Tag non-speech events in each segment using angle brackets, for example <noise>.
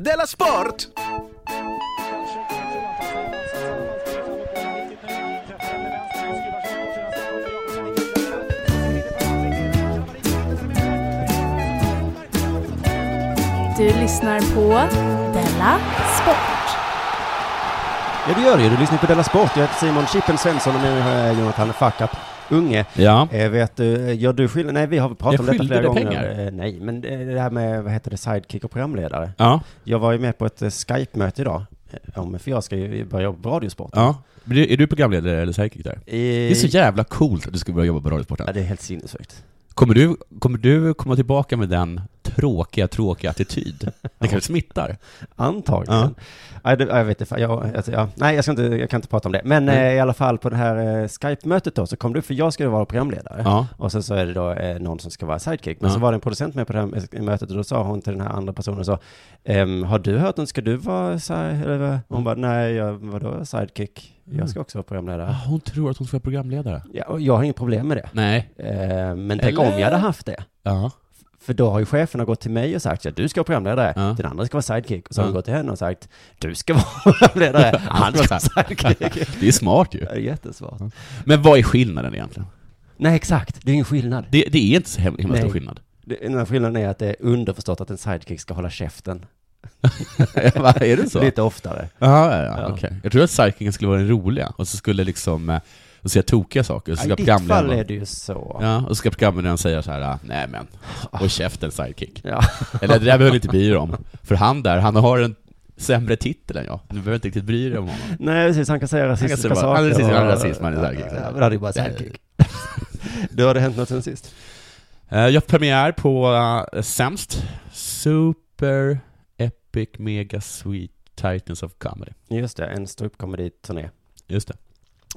Della Sport! Du lyssnar på Della Sport. Ja, det gör det. Du lyssnar på Della Sport. Jag heter Simon Chippen Svensson och med mig har jag Jonathan Fuck Up Unge. Ja. Eh, vet du, gör du skillnad? Nej, vi har pratat Jag om detta flera dig gånger. pengar. Eh, nej, men det det här med, vad heter det, sidekick och programledare. Ja. Jag var ju med på ett eh, Skype-möte idag. eh, Om, för jag ska ju börja jobba på Radiosporten. ja. Det- Är du programledare eller sidekick där? I, Det är så jävla coolt att du ska börja jobba på Radiosporten. Ja, det är helt sinnessjukt. Kommer du, kommer du komma tillbaka med den tråkiga, tråkiga attityd? <laughs> Det kanske smittar? Antagligen. Nej, det, jag vet inte, jag, alltså, ja, nej, jag, ska inte, jag kan inte prata om det. Men eh, i alla fall på det här eh, Skype-mötet då, så kom du, för jag ju vara programledare. Ja. Och sen så är det då eh, någon som ska vara sidekick. Men Ja. så var det en producent med på det här mötet och då sa hon till den här andra personen så, ehm, har du hört den, ska du vara si-" eller vad? Hon bara, nej, jag, vadå sidekick? Jag ska också vara programledare. Ah, Hon tror att hon ska vara programledare. Ja, och jag har inget problem med det. Nej. Eh, men tänk Eller? om jag hade haft det. Ja. För då har ju cheferna gått till mig och sagt att du ska vara programledare, Ja. den andra ska vara sidekick. Och så har Ja. de gått till henne och sagt, du ska vara <laughs> programledare, han ska vara sidekick. <laughs> Det är smart ju. Det är jättesvårt. Men vad är skillnaden egentligen? Nej, exakt. Det är ingen skillnad. Det, det är inte så himla stor skillnad. Den här skillnaden är att det är underförstått att en sidekick ska hålla käften. <laughs> Va, är det så? Lite oftare. Ja, ja, ja. Ja. okej. Jag tror att sidekicken skulle vara den roliga, och så skulle liksom, eh, och säga tokiga saker, och så I ska ditt fall är det ju så. Ja, och så ska programledaren säga så här, ah, nej men, och käften sidekick. Ja. <laughs> Eller det där behöver du inte bry dig om. För han där, han har en sämre titel än jag. Du behöver inte riktigt bry dig om honom. Nej, precis. Han kan säga rasistiska säga bara, saker. han är rasist, han är rasist, han är sidekick. Ja, men det är bara sidekick. <laughs> Då har det hänt något sen sist. Eh, Jag har premiär på uh, Sämst, Super Epic Mega Sweet Titans of Comedy. Just det, en ståuppkomedi-turné. Just det.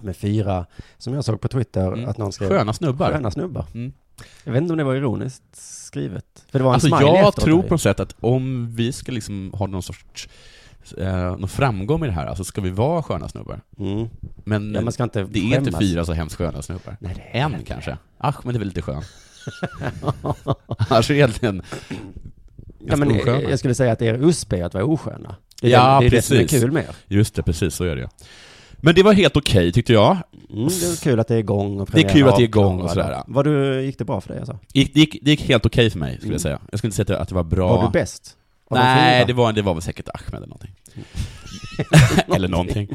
Med fyra, som jag såg på Twitter, Mm. att någon skrev Sköna snubbar. sköna snubbar. Mm. Jag vet inte om det var ironiskt skrivet. För det var en Alltså jag tror på något sätt att om vi ska liksom ha någon sorts eh, någon framgång med det här, alltså ska vi vara sköna snubbar. Mm. Men Ja, man ska inte det är inte skämmas. fyra så hemskt sköna snubbar. Nej, det är En det kanske. Ahmed är väl lite skön. <laughs> <laughs> Annars är egentligen Ja, men osköna. jag skulle säga att er USP är att vara osköna. Det är, Ja, det, det, är det som är precis. kul med er. Just det, precis så är det ju. Men det var helt okej tyckte jag. Mm, det är kul att det är igång och Det är kul att det är igång och sådär. Var du, gick det bra för dig alltså? Gick, det, gick, det gick helt okej för mig, skulle Mm. jag säga. Jag skulle inte säga att det- att det var bra. Var du bäst? Nej, det var, det var väl säkert Ahmed eller någonting. <laughs> eller någonting.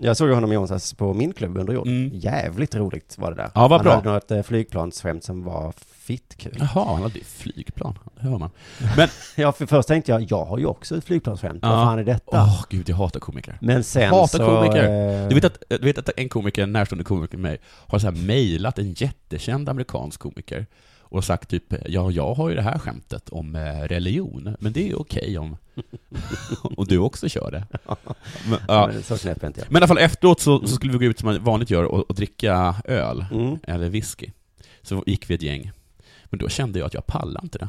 Jag såg honom i onsdags på min klubb under jord. Mm. Jävligt roligt var det där. Ja, vad Han bra. hade något eh, flygplansskämt som var fitt kul. Jaha, han hade flygplan. Det hör man. <laughs> Ja, för först tänkte jag, jag har ju också ett flygplansskämt. Vad Ja. fan är detta? Åh gud, jag hatar komiker. Men sen Hatar så... komiker. eh, Du vet, att, du vet att en komiker, en närstående komiker med mig, har så här mejlat en jättekänd amerikansk komiker och sagt typ, ja, jag har ju det här skämtet om eh, religion, men det är okej om, <laughs> om du också kör det. <laughs> Men, ja. Men så knäpp inte jag. men i alla fall efteråt så, så skulle vi gå ut som man vanligt gör och, och dricka öl, Mm. eller whisky. Så gick vi ett gäng. Men då kände jag att jag pallade inte det.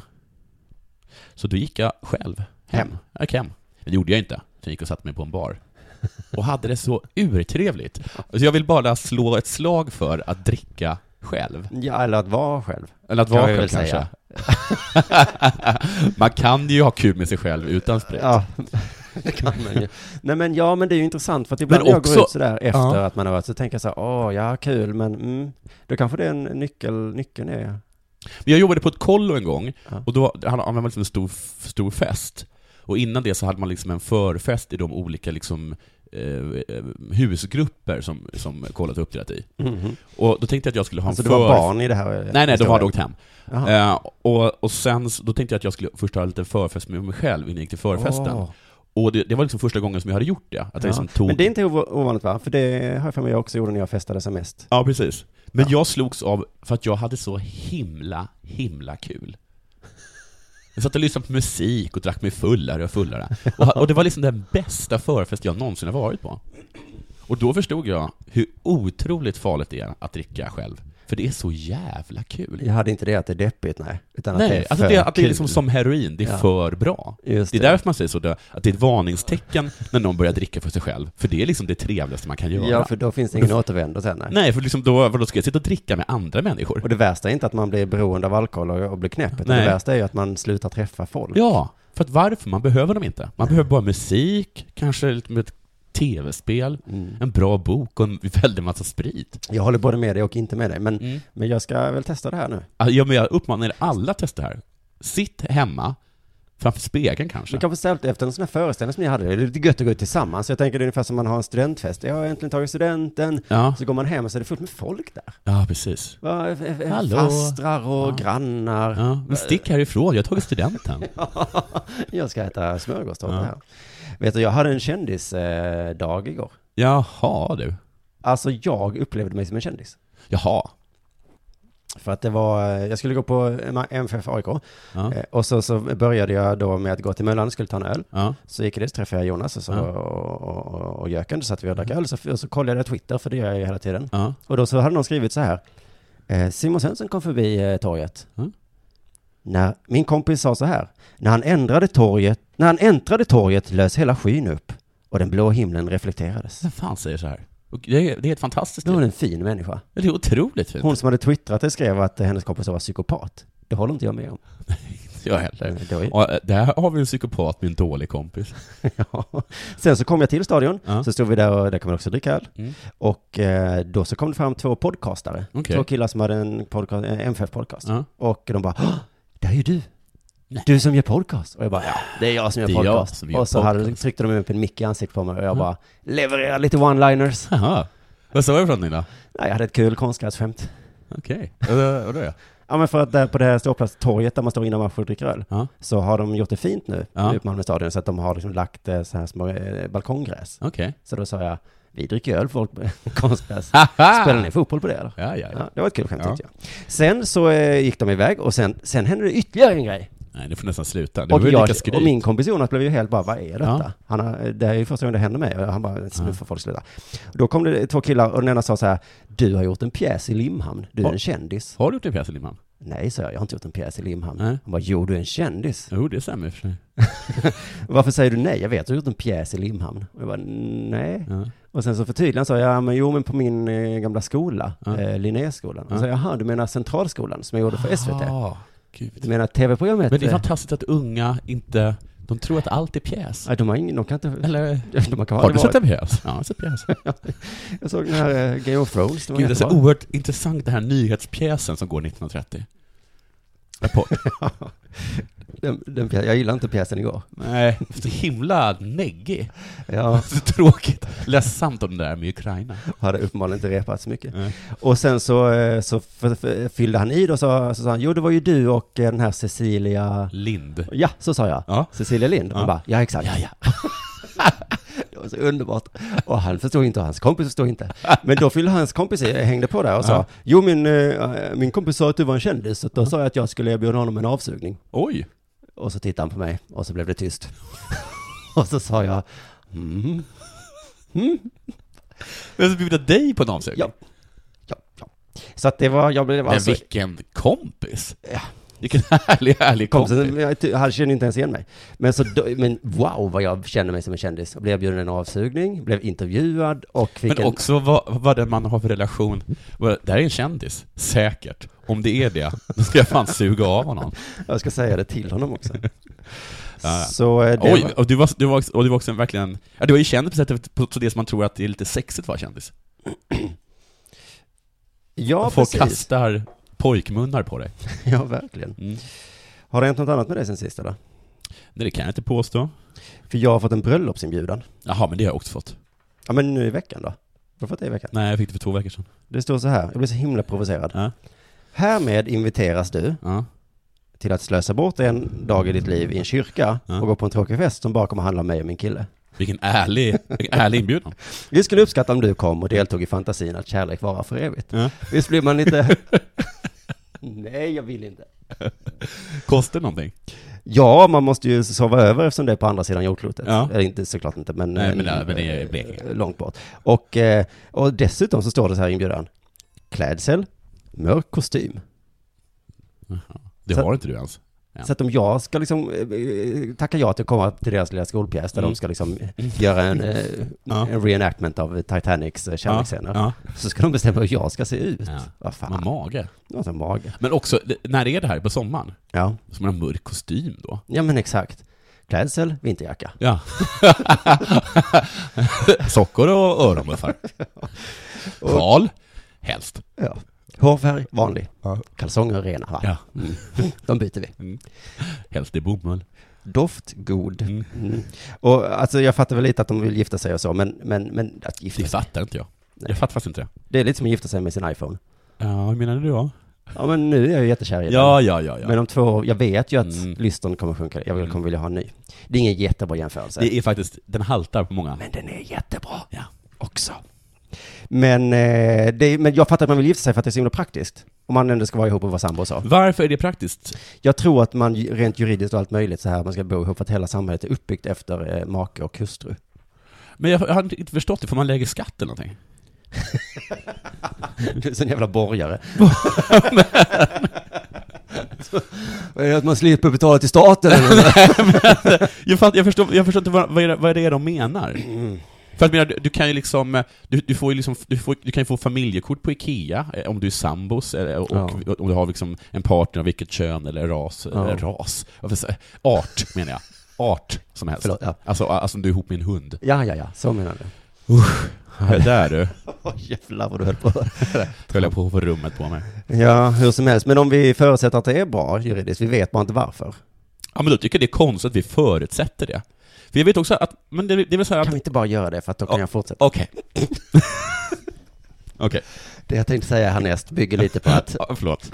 Så då gick jag själv hem. Hem? Jag gick hem. Det gjorde jag inte. Jag gick och satte mig på en bar. Och hade det så urtrevligt. <laughs> Så jag vill bara slå ett slag för att dricka själv. Ja, eller att vara själv. Eller att Kan vara själv kanske. säga. <laughs> man kan ju ha kul med sig själv utan sprit. Ja, <laughs> det kan man ju. Nej men ja, men det är ju intressant för att ibland Men när jag går också- ut sådär efter Ja. att man har varit så tänker jag så här, åh, ja, kul, men mm, då kanske det är en nyckel, nyckeln är, Men jag jobbade på ett kollo en gång, Ja. och då hade man liksom en stor, stor fest. Och innan det så hade man liksom en förfest i de olika liksom, eh, eh, husgrupper som, som kollat uppträtt i. Mhm. Och då tänkte jag att jag skulle ha Alltså en det var för... barn i det här? Nej, nej, de hade åkt hem. Eh, och, och sen, då tänkte jag att jag skulle först ha en liten förfest med mig själv innan jag gick till förfesten. Åh. Och det, det var liksom första gången som jag hade gjort det. Att jag Ja. liksom tog... Men det är inte ov- ovanligt va? För det har jag för mig jag också gjorde när jag festade som mest. Ja, precis. Men Ja. jag slogs av, för att jag hade så himla, himla kul. Jag satt och lyssnade på musik och drack mig fullare och fullare. Och, och det var liksom den bästa förfest jag någonsin har varit på. Och då förstod jag hur otroligt farligt det är att dricka själv. För det är så jävla kul. Jag hade inte det att det är deppigt, nej. Utan att det Nej, är alltså det, att det är liksom som heroin, det är Ja. för bra. Just Det är därför man säger så, det- att det är ett varningstecken när någon börjar dricka för sig själv. För det är liksom det trevligaste man kan göra. Ja, för då finns det ingen återvändo sen, nej. Nej, för liksom då, då ska jag sitta och dricka med andra människor? Och det värsta är inte att man blir beroende av alkohol och, och blir knäpp, utan Nej. det värsta är ju att man slutar träffa folk. Ja, För att varför? Man behöver dem inte. Man behöver bara musik, kanske lite med tv-spel, Mm. en bra bok och en väldig massa sprit. Jag håller både med dig och inte med dig, men, Mm. men jag ska väl testa det här nu. Ja, men jag uppmanar er alla att testa det här. Sitt hemma, framför spegeln kanske. Men kanske särskilt efter en sån här föreställning som ni hade, det är lite gött att gå ut tillsammans. Jag tänker det är ungefär som man har en studentfest. Jag har äntligen tagit studenten. Ja, Så går man hem och så är det fullt med folk där. ja precis. Va, f- f- Hallå. Fastrar och Ja. grannar. Ja, men stick härifrån, jag har tagit studenten. <laughs> jag ska äta smörgåstårta Ja. här. Vet du, jag hade en kändisdag igår. Jaha du. Alltså jag upplevde mig som en kändis. Jaha. För att det var, jag skulle gå på MFF AIK. Ja. Eh, Och så, så började jag då med att gå till Möllan och skulle ta en öl. Ja. Så gick jag dit, så träffade jag Jonas och, så, Ja. och, och, och, och Jöken. Så satt vi och drack öl. Så, och så kollade jag Twitter, för det gör jag ju hela tiden. Och då så hade någon skrivit så här. Eh, Simon Svensson kom förbi eh, torget. Mm. När, min kompis sa så här. När han ändrade torget, när han äntrade torget lös hela skyn upp. Och den blå himlen reflekterades. Vem fan säger så här? Det är, det är ett fantastiskt Då var det en fin människa. Det är otroligt fint. Hon som hade twittrat det skrev att hennes kompis var psykopat. Det håller inte jag med om. <laughs> Jag heller. Då är- Och där har vi en psykopat med en dålig kompis. <laughs> Ja. Sen så kom jag till stadion, Ja. så stod vi där och där kan man också dricka öl. Mm. Och eh, då så kom det fram två podcastare. Okej. Två killar som hade en, podcast, en MFF-podcast. Ja. Och de bara, "Åh, det är ju du. Nej. Du som gör podcast. Och jag bara, ja, det är jag som gör Det är jag podcast. som gör och så hade, podcast. tryckte de upp en mick i ansiktet på mig och jag bara, leverera lite one-liners. Jaha. Vad sa du för någonting då? Nej, jag hade ett kul konstgrässkämt. Okej. Och då ja. Ja men för att där på det här ståplatstorget där man står innan match och dricker öl, Ja. så har de gjort det fint nu, Ja. ja. på Malmö stadion, så att de har liksom lagt eh, så här små eh, balkonggräs. Okej. Så då sa jag, vi dricker öl folk med <laughs> konstgräs. Spelar ni fotboll på det eller? Ja, ja, Ja, ja. det var ett kul skämt Ja. jag. Sen så eh, gick de iväg och sen, sen hände det ytterligare en grej. Nej, det får nästan sluta. Det Och, var jag, och min kompis Jonas blev ju helt bara, vad är detta? Han har, det är ju första gången det händer mig. Han bara, nu får folk sluta. Då kom det två killar och den ena sa så här, du har gjort en pjäs i Limhamn, du är Ja. en kändis. Har du gjort det pjäs i Limhamn? Nej, sa jag, jag har inte gjort en pjäs i Limhamn. Nej. Han bara, jo du är en kändis. Jo, det stämmer i och för sig. <laughs> Varför säger du nej? Jag vet, du har gjort en pjäs i Limhamn. Och jag bara, nej. Ja. Och sen så förtydligade han, sa jag, ja men jo men på min eh, gamla skola, Ja. eh, Linnéskolan. Och Ja. så sa jaha, du menar Centralskolan som jag gjorde för SVT? Ah, gud. Du menar tv-programmet? Men det är eh, fantastiskt att unga inte, de tror att allt är pjäs. Nej, de har ingen, de kan inte... Eller, <laughs> De kan har du sett en pjäs? Ja, jag har sett pjäs. <laughs> Jag såg den här eh, Game of Thrones. Det Gud, det är så oerhört intressant den här nyhetspjäsen som går 1930. Rapport. <laughs> den, den, jag gillar inte pjäsen igår. Nej, så himla neggig. Jag <laughs> Så tråkigt. Ledsamt om det där med Ukraina. hade uppenbarligen inte repat så mycket. Nej. Och sen så, eh, så fyllde han i då, så, så sa han, jo det var ju du och eh, den här Cecilia... Lind. Ja, så sa jag. Ja. Cecilia Lind. Och Ja. han bara, ja exakt. Ja, ja. <laughs> det var så underbart. Och han förstod inte och hans kompis förstod inte. Men då fyllde hans kompis i, hängde på där och sa, Ja. jo min, eh, min kompis sa att du var en kändis, så då sa jag att jag skulle erbjuda honom en avsugning. Oj. Och så tittade han på mig och så blev det tyst. <laughs> och så sa jag, mm, mm, Vem som bjuda dig på en avsugning? Ja. ja, ja. Så att det var, jag blev Men alltså, vilken kompis! Ja. Vilken härlig, härlig kompis. jag, han kände inte ens igen mig. Men så, men wow vad jag kände mig som en kändis. Jag blev erbjuden en avsugning, blev intervjuad och fick Men en, också vad, vad det man har för relation. Det här är en kändis, säkert. Om det är det, då ska jag fan suga av honom. <laughs> jag ska säga det till honom också. <laughs> Så eh, det Oj, var, och du var, du var, också- och du var också en verkligen, ja, du var ju känd på sättet, på det som man tror att det är lite sexigt att vara kändis. <clears throat> ja Folk precis. kastar pojkmunnar på dig. <laughs> Ja, verkligen. Mm. Har det hänt något annat med dig sen sist eller? Nej, det kan jag inte påstå. För jag har fått en bröllopsinbjudan. Jaha, men det har jag också fått. Ja men nu i veckan då? Har du fått det i veckan? Nej, jag fick det för två veckor sedan. Det står så här, jag blir så himla provocerad. Ja. Härmed inviteras du Ja. till att slösa bort en dag i ditt liv i en kyrka Ja. och gå på en tråkig fest som bara kommer handla om mig och min kille. Vilken ärlig, vilken ärlig inbjudan. Vi skulle uppskatta om du kom och deltog i fantasin att kärlek varar för evigt. Ja. Visst blir man lite... <laughs> Nej, jag vill inte. <laughs> Kostar någonting? Ja, man måste ju sova över eftersom det är på andra sidan jordklotet. Ja. Eller inte såklart inte, men... Nej, men eh, det- men det är Blekinge. Långt bort. Och, eh, och dessutom så står det så här i inbjudan. Klädsel, mörk kostym. Det Så- har inte du ens. Ja. Så att om jag ska liksom eh, tacka ja till att komma till deras lilla skolpjäs där Mm. de ska liksom eh, göra en, eh, Ja. en reenactment av Titanics eh, kärleksscener. Ja. Så ska de bestämma hur jag ska se ut. Ja. Vad fan. Man mage. Alltså mage. Men också, det- när är det här? På sommaren? Ja. Som en mörk kostym då? ja, men exakt. Klädsel, vinterjacka. Ja. <laughs> Sockor och öronmuffar. Sjal, helst. Ja. Hårfärg, vanlig. Ja. Kalsonger, rena va? Ja. Mm. <laughs> De byter vi. Mm. Helst i bomull. Doft, god. Mm. Mm. Och alltså jag fattar väl lite att de vill gifta sig och så, men, men, men att gifta Det sig, fattar inte jag. Nej. Jag fattar faktiskt inte det. det är lite som att gifta sig med sin iPhone. Ja, hur menar du då? Ja men nu är jag ju jättekär i den. Ja, ja, ja, ja. Men om två år, jag vet ju att Mm. lysten kommer sjunka, jag Mm. kommer vilja ha en ny. Det är ingen jättebra jämförelse. Det är faktiskt, den haltar på många. Men den är jättebra Ja. också. Men, eh, det, men jag fattar att man vill gifta sig för att det är så himla praktiskt. Om man ändå ska vara ihop och vara sambo och så. Varför är det praktiskt? Jag tror att man rent juridiskt och allt möjligt så här, man ska bo ihop för att hela samhället är uppbyggt efter eh, make och hustru. Men jag, jag har inte förstått det, får man lägre skatt eller någonting? <laughs> Du är sån jävla borgare. <laughs> Så, att man slipper betala till staten eller? <laughs> jag, fatt, jag, förstår, jag förstår inte vad, vad, är det, vad är det de menar. Mm. För att menar, du, du kan ju liksom, eh, du, du får ju liksom, du, får, du kan ju få familjekort på IKEA eh, om du är sambos, eh, och, Ja. om du har liksom en partner av vilket kön eller ras, Ja. eller ras, varför säger jag? art menar jag. Art som helst. Förlåt, ja. Alltså, alltså om du är ihop med en hund. Ja, ja, ja, så menar du. Det där du, <laughs> Åh jävlar vad du höll på. <laughs> höll jag på att få rummet på mig. Ja, hur som helst. Men om vi förutsätter att det är bra juridiskt, vi vet bara inte varför. Ja men då tycker jag det är konstigt att vi förutsätter det. För jag vet också att, men det, det är väl så här Kan att, vi inte bara göra det för att då kan Ja. jag fortsätta? okej. <laughs> Okej, Det jag tänkte säga härnäst bygger lite på att <laughs> ja, förlåt.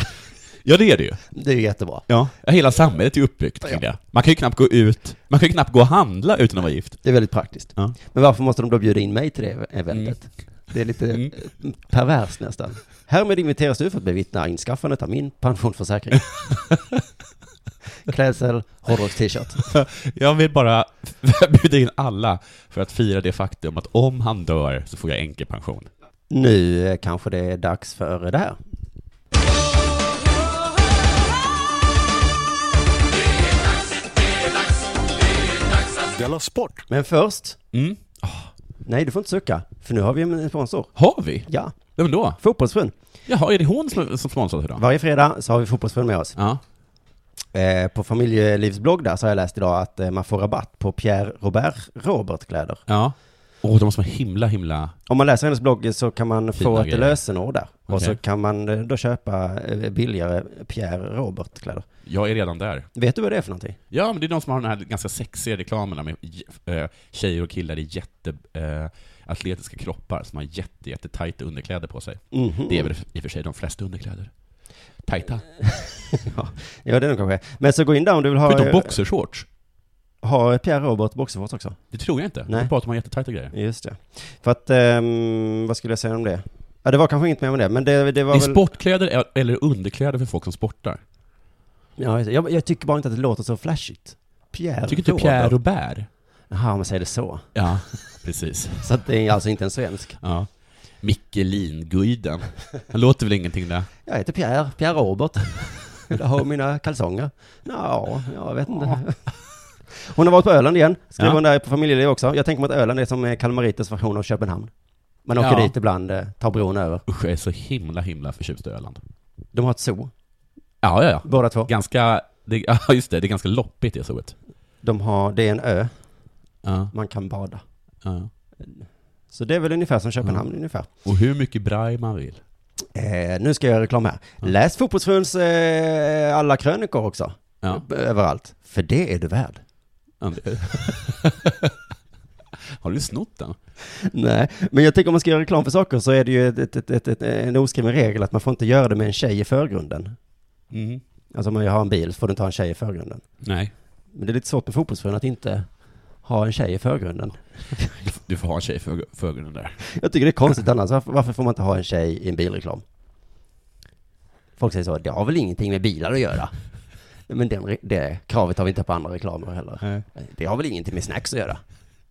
Ja det är det ju. det är jättebra. Ja. Hela samhället är uppbyggt kring det. Man kan ju knappt gå ut, man kan ju knappt gå och handla utan att vara gift. Det är väldigt praktiskt. Ja. Men varför måste de då bjuda in mig till det eventet? Det är lite Mm. perverst nästan. Härmed inviteras du för att bevittna inskaffandet av min pensionsförsäkring. <laughs> Klädsel, hårdrocks-t-shirt. <laughs> Jag vill bara <laughs> bjuda in alla för att fira det faktum att om han dör så får jag änkepension. Nu kanske det är dags för det här. Della Sport! Men först, Mm. nej du får inte sucka, för nu har vi en sponsor. Har vi? Ja, Vem då? Fotbollsfrun. Jaha, är det hon som, som sponsrar idag? Varje fredag så har vi Fotbollsfrun med oss. Ja. Eh, på familjelivs blogg där så har jag läst idag att eh, man får rabatt på Pierre Robert Robert-kläder. Ja. Åh, de måste vara himla, himla... Om man läser hennes blogg så kan man Fina få ett grejer. lösenord där. Och Okej. så kan man eh, då köpa eh, billigare Pierre Robert-kläder. Jag är redan där. Vet du vad det är för någonting? Ja, men det är de som har den här ganska sexiga reklamerna med tjejer och killar i jätte... Äh, atletiska kroppar som har jätte, jätte tajta underkläder på sig. Mhm. Det är väl i och för sig de flesta underkläder. Tajta. <laughs> ja, det är nog kanske. Men så gå in där om du vill ha, Förutom eh, boxershorts. ha Pierre Robert boxershorts också. Det tror jag inte. Nej. Det är bara att de har jättetajta grejer. Just det. För att, ehm, vad skulle jag säga om det? Ja, det var kanske inget mer om det, men det, det var Det är väl... sportkläder eller underkläder för folk som sportar. Ja, jag, jag tycker bara inte att det låter så flashigt. Pierre Tycker inte Pierre Robert? Jaha, om man säger det så. Ja, precis. <laughs> Så att det är alltså inte en svensk. Ja. Mickelin-guiden. Han låter väl ingenting där? Jag heter Pierre, Pierre Robert. Jag har mina kalsonger. Ja, jag vet inte. Hon har varit på Öland igen, skriver Ja. hon där på familjeliv också. Jag tänker mig att Öland är som eh, Kalmarites version av Köpenhamn. Man åker Ja. dit ibland, eh, tar bron över. Usch, jag är så himla, himla förtjust i Öland. De har ett zoo, Ja, ja, ja. båda två. Ganska, det, <laughs> ja just det, det är ganska loppigt det zooet. De har, det är en ö, Ja, man kan bada. ja. Så det är väl ungefär som Köpenhamn ungefär. Och hur mycket braj man vill. Eh, nu ska jag göra reklam här. Ja. Läs Fotbollsförbundets eh, alla krönikor också. Ja. Överallt. För det är du värd. <laughs> Har du snott den? Nej, men jag tänker om man ska göra reklam för saker så är det ju ett, ett, ett, en oskriven regel att man får inte göra det med en tjej i förgrunden. Mm. Alltså om man har en bil så får du inte ha en tjej i förgrunden. Nej. Men det är lite svårt med fotbollsfrun att inte ha en tjej i förgrunden. <laughs> Du, får ha en tjej för förgrunden där. Jag tycker det är konstigt annars. Varför, varför får man inte ha en tjej i en bilreklam? Folk säger så, det har väl ingenting med bilar att göra. Men den, det kravet har vi inte på andra reklamer heller. Det har väl ingenting med snacks att göra.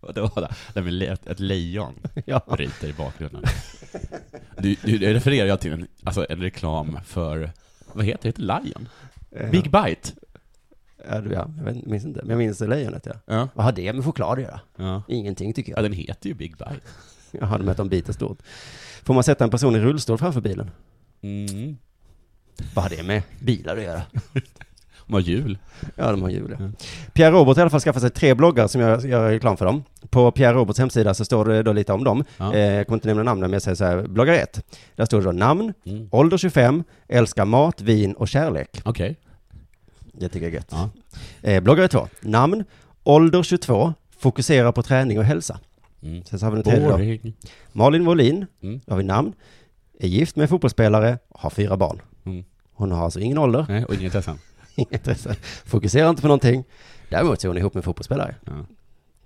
Och då, där med ett, ett lejon <laughs> Ja. ryter i bakgrunden. Du, du det refererar jag till en, alltså en reklam för, vad heter det? Lion? Big Bite? Ja, du, ja, jag vet, minns inte. Men jag minns lejonet, ja. Ja. Vad har det med choklad att göra? Ja. Ingenting tycker ja, jag. den heter ju Big Bite. Jag hade med att de biter stort. Får man sätta en person i rullstol framför bilen? Mm. Vad har det med bilar att göra? <laughs> De har jul. Ja, de har jul. ja. Pierre Robert har i alla fall skaffat sig tre bloggar som jag gör reklam för dem. På Pierre Roberts hemsida så står det då lite om dem. Ja. Eh, jag kommer inte nämna namnen, men jag säger så här, bloggar 1. Där står det då namn, Mm. ålder 25, älskar mat, vin och kärlek. Okej. Det tycker jag är gött. Ja. Eh, bloggare 2. Namn, ålder 22, fokuserar på träning och hälsa. Mm. Sen så har vi den tredje då. Malin Wåhlin, Mm. då har vi namn, är gift med en fotbollsspelare, har fyra barn. Mm. Hon har alltså ingen ålder, Nej, och inget intresse. <laughs> inget intresse, fokuserar inte på någonting. Däremot så är hon ihop med en fotbollsspelare. Ja.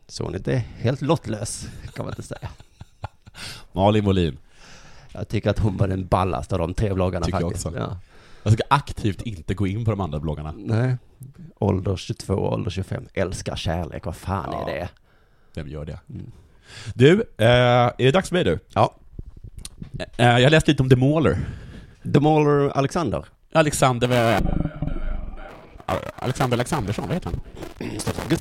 Så hon är inte helt lottlös, kan man inte säga. Malin Molin. Jag tycker att hon var den ballaste av de tre bloggarna Tycker jag faktiskt. också. Ja. Jag ska aktivt inte gå in på de andra bloggarna. Nej. Ålder 22, ålder 25, älskar kärlek, vad fan Ja. är det? Vem gör det? Mm. Du, eh, är det dags för mig du? Ja. Eh, jag läste lite om The Mauler. The Mauler Alexander. Alexander... eh, Alexander Alexandersson, vad heter han?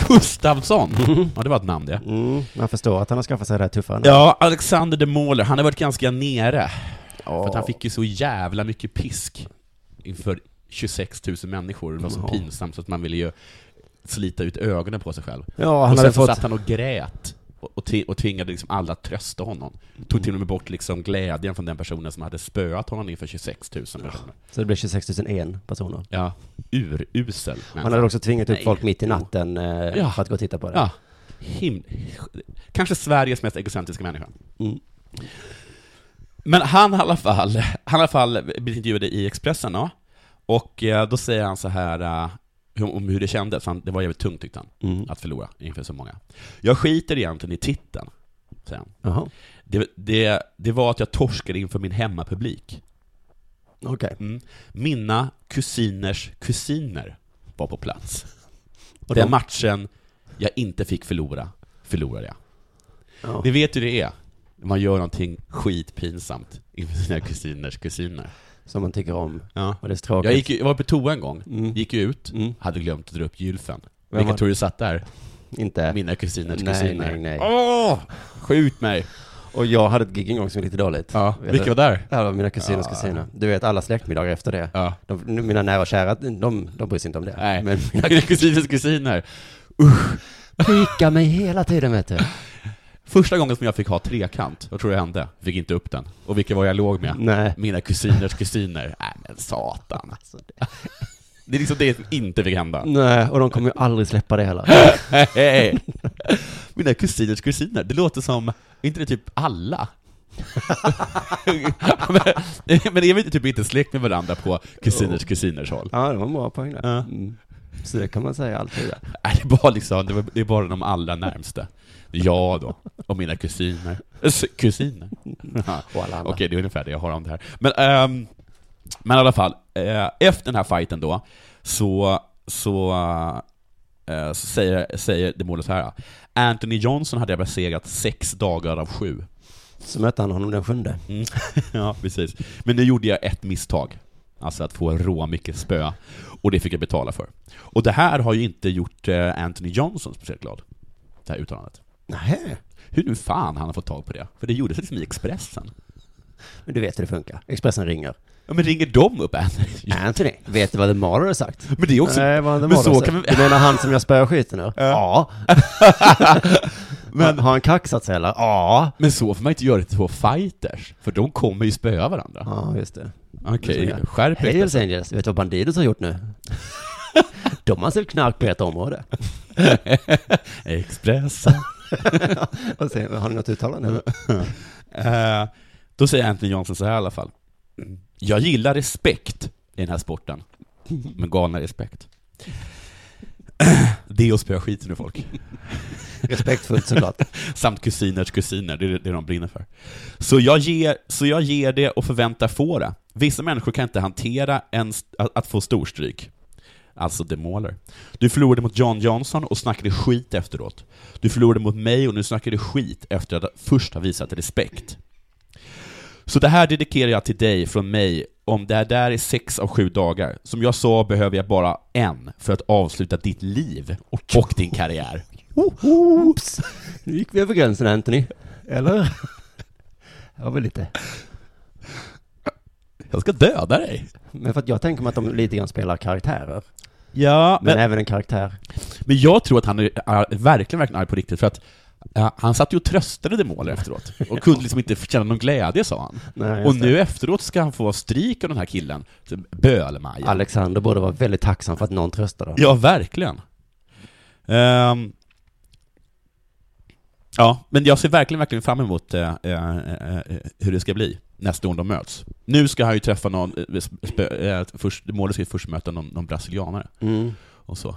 Gustavsson! Ja, det var ett namn det. Mm, man förstår att han har skaffat sig det här tuffare. Ja, Alexander The Mauler, han har varit ganska nere. Ja. För att han fick ju så jävla mycket pisk inför 26 000 människor. Det var så pinsamt så att man ville ju slita ut ögonen på sig själv. Ja, och han sen hade så fått... satt han och grät och, och, och tvingade liksom alla att trösta honom. Tog till och med bort liksom glädjen från den personen som hade spöat honom inför 26 000 personer. Så det blev 26 001 personer. Ja, urusel Han hade också tvingat upp folk mitt i natten eh, Ja. för att gå och titta på det. Ja, him- kanske Sveriges mest egocentriska människa. Mm. Men han i alla fall, han i alla fall blivit intervjuad i Expressen då, och eh, då säger han så här eh, om hur det kändes, han, det var jävligt tungt tyckte han, Mm. att förlora inför så många. Jag skiter egentligen i titeln, säger han. Jaha, Det, det, det var att jag torskade inför min hemmapublik. okej. Mm. Mina kusiners kusiner var på plats. Och Den de- matchen jag inte fick förlora, förlorade jag. Ja. Ni vet hur det är. Man gör någonting skitpinsamt inför sina kusiners kusiner. Som man tycker om. Ja. Och det är så tråkigt. Jag, gick, jag var på toa en gång, Mm. gick ut, Mm. hade glömt att dra upp gylfen. Vem Vilka var- tror du satt där? Inte. Mina kusiners Nej, kusiner. nej, nej. Åh! Skjut mig! Och jag hade ett gig en gång som var lite dåligt. Ja, Vet vilka du? var där? Det här var mina kusiners Ja. kusiner. Du vet, alla släktmiddagar efter det. Ja. De, mina nära och kära, de, de bryr sig inte om det. Nej. Men <laughs> Mina kusiners kusiner. pika mig hela tiden, vet du. <laughs> Första gången som jag fick ha trekant, vad tror du hände? Fick inte upp den. Och vilka var jag låg med? Nej. Mina kusiners kusiner. Nej men satan. Alltså, det... <laughs> Det är liksom det som inte fick hända. Nej, och de kommer ju aldrig släppa det heller. Mina kusiners kusiner, det låter som, är inte det typ alla? men, <laughs> men är vi inte typ inte släkt med varandra på kusiners kusiners håll? Ja, det var en bra poäng där. Mm. Så det kan man säga alltid. Nej, det är bara liksom, det var- det är bara de allra närmsta. Jag då, och mina kusiner. Kusiner? <laughs> Och alla andra. Okej, det är ungefär det jag har om det här. Men, ehm, men i alla fall, eh, efter den här fighten då, så, så, eh, så säger, säger det målet så här. Anthony Johnson hade jag besegrat sex dagar av sju. Så mötte han honom den sjunde. Mm. <laughs> ja, precis. Men nu gjorde jag ett misstag. Alltså att få rå mycket spö. Och det fick jag betala för. Och det här har ju inte gjort eh, Anthony Johnson speciellt glad. Det här uttalandet. Nej. Hur nu fan han har fått tag på det? För det gjordes liksom i Expressen. Men du vet hur det funkar. Expressen ringer. Ja, men ringer de upp Anthony? Anthony, vet du vad The Mauler har sagt? Men det är också... Nej, vad The men så har sagt. kan vi- Du menar han som jag spöar skiten ur? <laughs> Ja. <laughs> men har han kaxat sig eller? Ja. Men så får man inte göra till två fighters, för de kommer ju spöa varandra. Ja, just det. Okej, skärp Hej dig. Hells Angels, vet du vad Bandidos har gjort nu? <laughs> De har sålt knark på ett område. Expressen. <laughs> Och sen, har ni något uttalande? <laughs> Eh, då säger Anthony Johnson så här i alla fall. Jag gillar respekt i den här sporten, men galna respekt. <clears throat> Det är att spöa skiten ur folk. <laughs> Respektfullt såklart. Samt kusiners kusiner, det är det de brinner för. Så jag ger, så jag ger det och förväntar få det. Vissa människor kan inte hantera en, att, att få storstryk. Alltså The Mauler. Du förlorade mot John Johnson och snackade skit efteråt. Du förlorade mot mig och nu snackar du skit efter att först ha visat respekt. Så det här dedikerar jag till dig från mig om det här där är sex av sju dagar. Som jag sa behöver jag bara en för att avsluta ditt liv och din karriär. Oops! Nu gick vi över gränsen Anthony. Eller? <laughs> Det var väl lite. Jag ska döda dig. Men för att jag tänker mig att de lite grann spelar karaktärer. Ja, Men men, även en karaktär. men jag tror att han är, är verkligen, verkligen arg på riktigt, för att ja, han satt ju och tröstade Demoler efteråt, och kunde liksom inte känna någon glädje, sa han. <laughs> Nej, Och det. nu efteråt ska han få stryk av den här killen, Bölmaja. Alexander borde vara väldigt tacksam för att någon tröstade honom. Ja, verkligen. Ehm, ja, men jag ser verkligen, verkligen fram emot eh, eh, eh, hur det ska bli nästa gång de möts. Nu ska han ju träffa någon, eh, sp- eh, först, målet ska först möta någon, någon brasilianare, Mm. och så.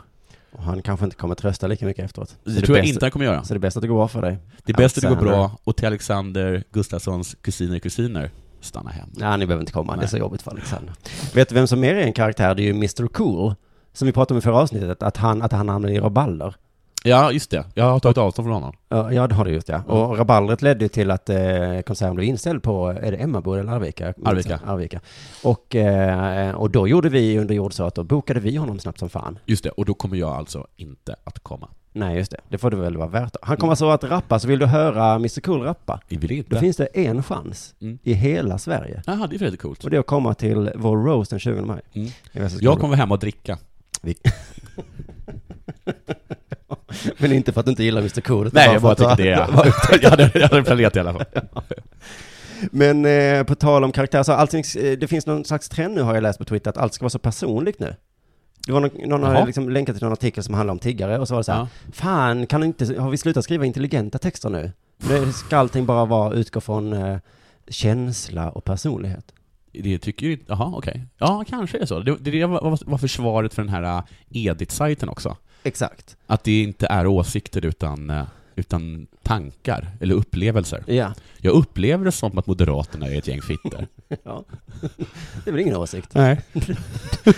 Och han kanske inte kommer trösta lika mycket efteråt. Så Det är tror jag bäst- inte han kommer göra. Så det är bäst att det går bra för dig. Det är bäst att det går bra, och till Alexander Gustafssons kusiner kusiner, stanna hemma. Nej, ni behöver inte komma. Det är Nej. så jobbigt för Alexander. Vet du vem som mer är en karaktär? Det är ju Mr Cool. Som vi pratade om i förra avsnittet, att han, att han hamnade i rabalder. Ja, just det. Jag har tagit avstånd från honom. Ja, ja, det har du just ja. Och rabaldret ledde ju till att eh, konserten blev inställd på, är det Emmaboda eller Arvika? Arvika. Arvika. Och, eh, och då gjorde vi under jord så att då bokade vi honom snabbt som fan. Just det, och då kommer jag alltså inte att komma. Nej, just det. Det får det väl vara värt. Han kommer alltså att rappa, så vill du höra Mr Cool rappa? Vi vill Då inte. finns det en chans Mm. i hela Sverige. Jaha, det är väldigt coolt. Och det är att komma till vår roast den 20 maj. Mm. Västerskog. Jag kommer hem och dricka. <laughs> <laughs> Men inte för att du inte gillar Mr Cool. Nej, jag bara tycker <laughs> att det är... jag, hade, jag hade planerat i alla fall. <laughs> Men eh, på tal om karaktär, så allting, eh, det finns någon slags trend nu har jag läst på Twitter, att allt ska vara så personligt nu. Det var någon, någon har liksom länkat till någon artikel som handlar om tiggare och så var det så här, Ja. fan, kan inte, har vi slutat skriva intelligenta texter nu? Nu ska allting bara vara, utgå från eh, känsla och personlighet. Det tycker ju Jaha, okej. Ja, kanske är så. Det, det var, var försvaret för den här uh, Edit-sajten också. Exakt. Att det inte är åsikter utan, uh, utan tankar, eller upplevelser. Ja. Jag upplever det som att Moderaterna är ett gäng fitter. <laughs> ja. Det är väl ingen åsikt. Nej. <laughs>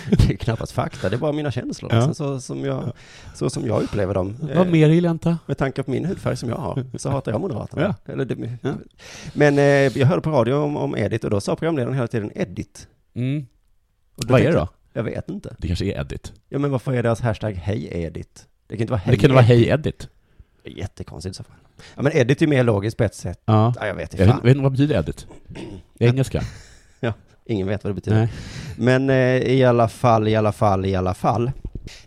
Det är knappast fakta, det är bara mina känslor. Ja. Liksom, så, som jag, så som jag upplever dem. Vad Eh, mer gillar jag inte? Med tanke på min hudfärg som jag har, så hatar jag Moderaterna. Eller det, Ja. Men eh, jag hörde på radio om, om Edit och då sa programledaren hela tiden Edit. Mm. Vad är det då? Jag, vet inte. Det kanske är Edit. Ja men varför är deras hashtag Hej Edit? Det kan inte vara Hej Det kan vara. Hej Edit. Det är Jättekonstigt så fall. Ja men Edit är mer logiskt på ett sätt. Ja. Ja, jag vet inte Jag vet, inte vad betyder Edit? <clears throat> Engelska? <laughs> Ingen vet vad det betyder. Nej. Men eh, i alla fall, i alla fall, i alla fall.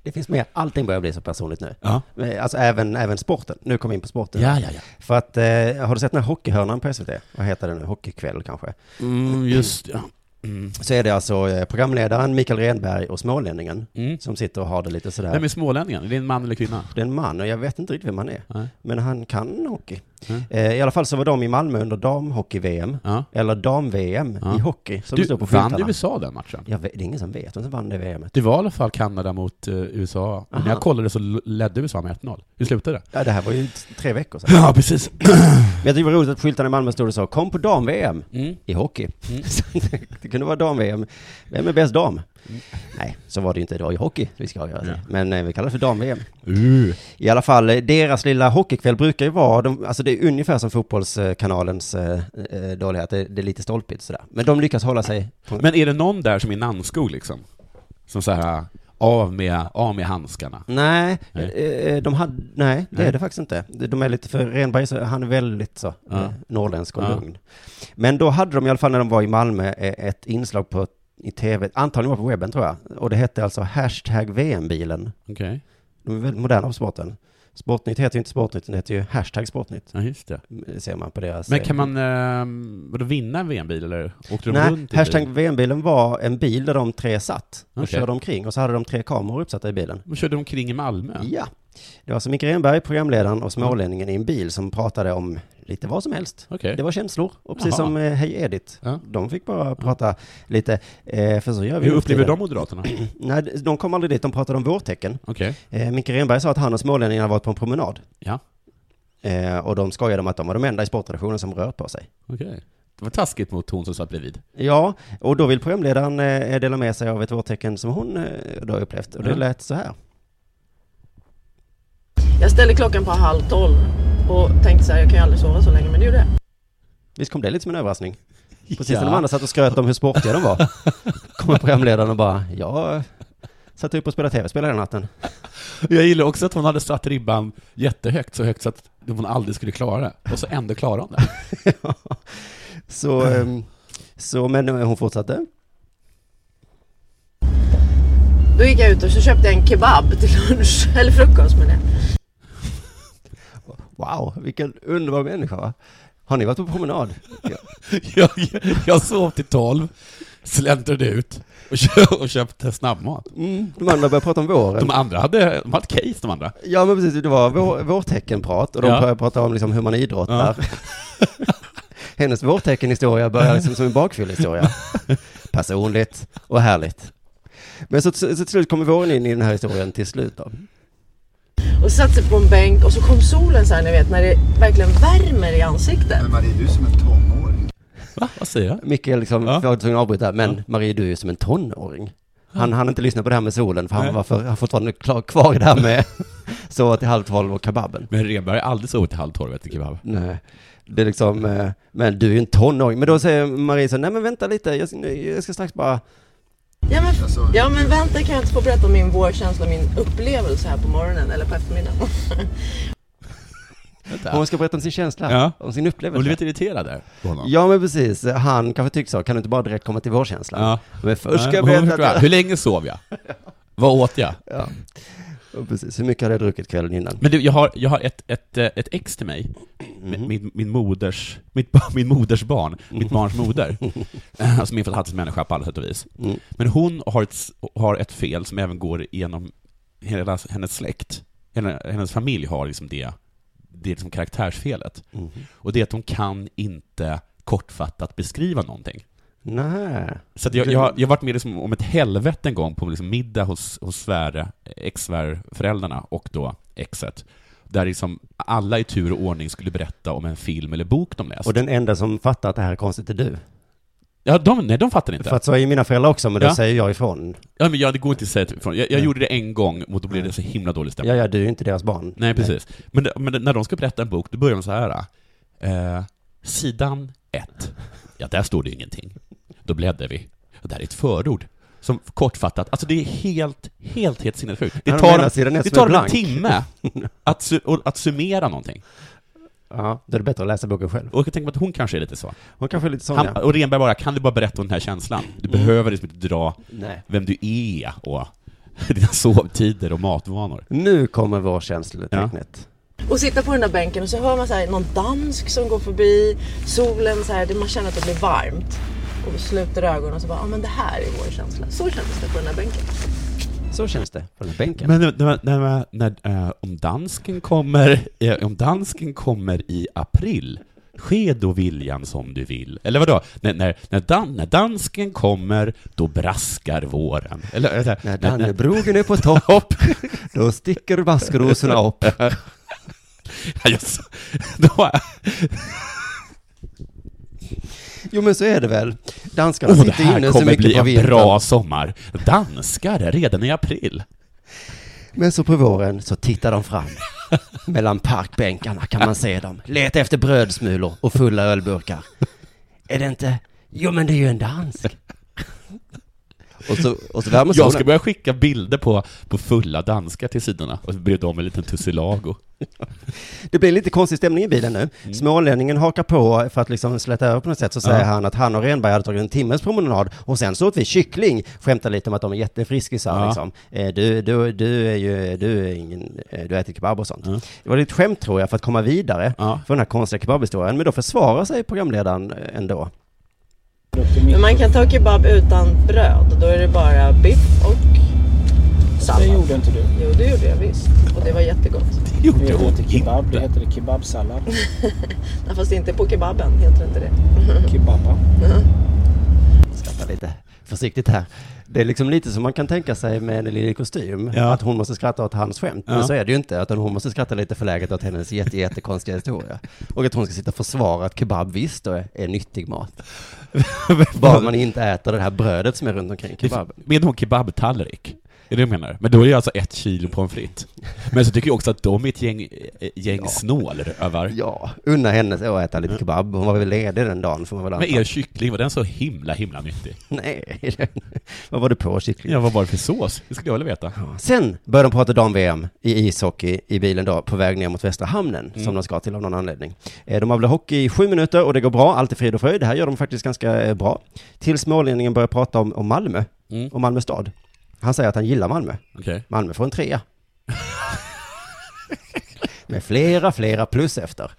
Det finns mer, allting börjar bli så personligt nu. Ja. Eh, Alltså även, även sporten. Nu kommer vi in på sporten. Ja, ja, ja. För att, eh, har du sett den här hockeyhörnan på SVT? Vad heter den nu? Hockeykväll kanske? Mm, just ja. Mm. Så är det alltså eh, programledaren Mikael Renberg och smålänningen Mm. som sitter och har det lite sådär. Vem är smålänningen? Är det en man eller kvinna? Det är en man och jag vet inte riktigt vem han är. Nej. Men han kan hockey. Mm. Eh, I alla fall så var de i Malmö under damhockey-VM. Ja. Eller dam-VM Ja. i hockey. Som det Du, står på vann skyltarna. USA den matchen? Jag vet, det är ingen som vet vem som vann det VMet. Det var i alla fall Kanada mot eh, USA. Och När jag kollade så ledde USA med 1-0. Hur slutade det? Ja, det här var ju tre veckor sedan. <laughs> Ja, precis. Men jag tyckte det var roligt att på skyltarna i Malmö stod det så, kom på dam-VM Mm. i hockey. Mm. <laughs> Det, det kunde vara dam-VM. Vem är bäst dam? Nej, så var det ju inte idag i hockey vi ska göra det. Ja. Men eh, vi kallar det för dam-VM. Uh. I alla fall, eh, deras lilla hockeykväll brukar ju vara, de, alltså det är ungefär som fotbollskanalens eh, eh, dålighet, det, det är lite stolpigt sådär. Men de lyckas hålla sig på, Men är det någon där som är Nannskog liksom? Som så här, av med, av med handskarna? Nej, Nej. de hade, nej, det Nej. är det faktiskt inte. De är lite för, Renberg, så han är väldigt så, Ja. norrländsk och Ja. lugn. Men då hade de i alla fall när de var i Malmö ett inslag på, i tv, antagligen var på webben tror jag, och det hette alltså hashtag VM-bilen. Okej. De är väldigt moderna på sporten. Sportnytt heter ju inte Sportnytt, det heter ju hashtag Sportnytt. Ja, just det. Det ser man på deras... Men eh, kan man, eh, vadå vinna en VM-bil eller åkte de Nej, runt i hashtag bil? VM-bilen var en bil där de tre satt och Okej. körde omkring och så hade de tre kameror uppsatta i bilen. De körde omkring i Malmö? Ja. Det var alltså Micke Renberg, programledaren och smålänningen i en bil som pratade om lite vad som helst. Okej. Det var känslor, och precis Jaha. som eh, Hej Edit. Ja. De fick bara prata lite, eh, för så gör vi Hur upplever de Moderaterna? <clears throat> Nej, de kom aldrig dit, de pratade om vårtecken. Okej. Eh, Micke Renberg sa att han och smålänningen hade varit på en promenad. Ja. Eh, och de skojade om att de var de enda i sportredaktionen som rört på sig. Okej. Det var taskigt mot hon som satt bredvid. Ja, och då vill programledaren eh, dela med sig av ett vårtecken som hon eh, då upplevt. Och det Ja. lät så här. Jag ställde klockan på halv tolv och tänkte så här, jag kan ju aldrig sova så länge, men det gjorde jag. Visst kom det lite som en överraskning? Precis när de andra satt och skröt om hur sportiga de var. <laughs> Kommer programledaren och bara, jag satt upp och spelade tv-spel hela natten. Jag gillar också att hon hade satt ribban jättehögt, så högt så att hon aldrig skulle klara det. Och så ändå klarade hon det. <laughs> Så, ehm, så, men eh, hon fortsatte. Då gick jag ut och så köpte jag en kebab till lunch, <laughs> eller frukost med det. Wow, vilken underbar människa va? Har ni varit på promenad? Ja. <laughs> Jag, jag sov till tolv, släntrade ut och, kö, och köpte snabbmat. Mm, de andra började prata om våren. De andra hade, de hade case de andra. Ja men precis, det var vår, vårteckenprat och de Ja. började prata om liksom hur man idrottar. <laughs> Hennes vårteckenhistoria börjar liksom som en bakfyllehistoria. Personligt och härligt. Men så, så till slut kommer våren in i den här historien till slut då. Och satte sig på en bänk och så kom solen så här, ni vet, när det verkligen värmer i ansiktet. Men Marie, du är som en tonåring. Va? Vad säger jag? Micke liksom, Ja. jag var tvungen att avbryta, men Ja. Marie du är ju som en tonåring. Han hann inte lyssna på det här med solen för han Nej. var för, han fortfarande klar, kvar i det här med <laughs> sova till halv tolv och kebaben. Men Renberg har aldrig sovit till halv tolv efter kebab. Nej. Det är liksom, eh, men du är ju en tonåring. Men då säger Marie så, nej men vänta lite, jag, jag ska strax bara Ja men, Alltså, ja men vänta, kan jag inte få berätta om min vårkänsla, min upplevelse här på morgonen eller på eftermiddagen? <laughs> Vänta. Hon ska berätta om sin känsla, Ja. om sin upplevelse. blev lite irriterad där på honom. Ja men precis, han kanske tycker så, kan du inte bara direkt komma till vårkänslan? Ja. Men först ska Nej, jag hon berätta Hur länge sov jag? Vad åt jag? ja. Precis, hur mycket hade jag druckit kvällen innan? Men du, jag har, jag har ett, ett, eh, ett ex till mig, Mhm. min, min moders, mitt, min moders barn, mitt barns moder, <laughs> Eh, alltså min fantastiska på alla sätt och vis. Mm. Men hon har ett, har ett fel som även går igenom hela hennes släkt. Hennes familj har liksom det, det är liksom karaktärsfelet. Mhm. Och det är att hon kan inte kortfattat beskriva någonting. Nej. Så jag, jag, jag har varit med liksom om ett helvete en gång på liksom middag hos, hos sväre, ex-svärföräldrarna och då exet. Där liksom alla i tur och ordning skulle berätta om en film eller bok de läst. Och den enda som fattar att det här är konstigt är du. Ja, de, nej, de fattar inte. För att så är ju mina föräldrar också, men då Ja. säger jag ifrån. Ja, men ja, det går inte att säga ifrån. Jag, jag Ja. gjorde det en gång, och då blev det så himla dålig stämning. Ja, ja, du är ju inte deras barn. Nej, precis. Men, men när de ska berätta en bok, då börjar de så här. Eh, sidan ett. Ja, där står det ingenting. Då bläddrar vi. Och där är ett förord. Som kortfattat, alltså det är helt, helt, helt sinnessjukt. Det Ja, de tar, menar det tar en timme <laughs> att, su, att summera någonting. Ja, då är det bättre att läsa boken själv. Och jag mig att hon kanske är lite så. Hon kanske är lite sån, Han, ja. och Renberg bara, kan du bara berätta om den här känslan? Du Mm. behöver liksom inte dra Nej. vem du är och <laughs> dina sovtider och matvanor. Nu kommer vår känslotecknet. Och sitta på den där bänken och så hör man så här, någon dansk som går förbi, solen så här, det- man känner att det blir varmt. Och sluter ögonen och så bara, ja men det här är vår känsla. Så kändes det på den där bänken. Så känns det på den här bänken. Men när, när, när, när, eh, om dansken kommer, om dansken kommer i april, ske då viljan som du vill. Eller vadå? När, när, när, dan, när dansken kommer, då braskar våren. Eller, eller När Dannebrogen är på <laughs> topp, då sticker maskrosorna upp. <laughs> Just, <laughs> då, Jo men så är det väl. Danskarna oh, det sitter här inne så kommer mycket bli på en vintern. bra sommar. Danskar redan i april. Men så på våren så tittar de fram. <laughs> Mellan parkbänkarna kan man se dem. Leta efter brödsmulor och fulla ölburkar. Är det inte? Jo men det är ju en dansk. Och så, och så värmer Jag solen. ska börja skicka bilder på, på fulla danskar till sidorna och bredvid dem en liten tussilago. <laughs> Det blir lite konstig stämning i bilen nu. Mm. Smålänningen hakar på för att liksom släta över på något sätt. Så säger Ja. han att han och Renberg hade tagit en timmes promenad och sen så åt vi kyckling. Skämtar lite om att de är jättefriskisar Ja. liksom. Eh, Du, du, du är ju, du är ingen, eh, du äter kebab och sånt. Ja. Det var lite skämt tror jag för att komma vidare Ja. för den här konstiga kebabhistorien. Men då försvarar sig programledaren eh, ändå. Men man kan ta kebab utan bröd. Då är det bara biff och Det sallad. gjorde inte du. Jo, det gjorde jag visst. Och det var jättegott. <laughs> Det gjorde Det heter kebab, det heter kebabsallad. <laughs> Nej, fast inte på kebaben, heter det inte det. <laughs> Kebabba. Skrattar lite försiktigt här. Det är liksom lite som man kan tänka sig med en lille kostym. Ja. Att hon måste skratta åt hans skämt. Men Ja. så är det ju inte. Utan hon måste skratta lite förläget åt hennes jätte, jättekonstiga historia. Och att hon ska sitta och försvara att kebab visst då är, är nyttig mat. <laughs> Bara man inte äter det här brödet som är runt omkring kebaben. Med hon kebabtallrik. Är det du menar? Men då är det alltså ett kilo pommes frites. Men så tycker jag också att de är ett gäng, eh, gäng Ja. snålrövar. Ja, unna henne att äta lite kebab. Hon var väl ledig den dagen får man väl anta. Men er kyckling, var den så himla, himla nyttig? Nej, <laughs> vad var det på kyckling? Ja, vad var det för sås? Det skulle jag vilja veta. Sen började de prata dam-VM i ishockey i bilen då, på väg ner mot Västra Hamnen, Mm. som de ska till av någon anledning. Eh, De har väl hockey i sju minuter och det går bra, allt är frid och fröjd. Det här gör de faktiskt ganska eh, bra. Till smålänningen börjar prata om, om Malmö, Mm. om Malmö stad. Han säger att han gillar Malmö. Okej. Malmö får en trea. Med flera, flera plus efter.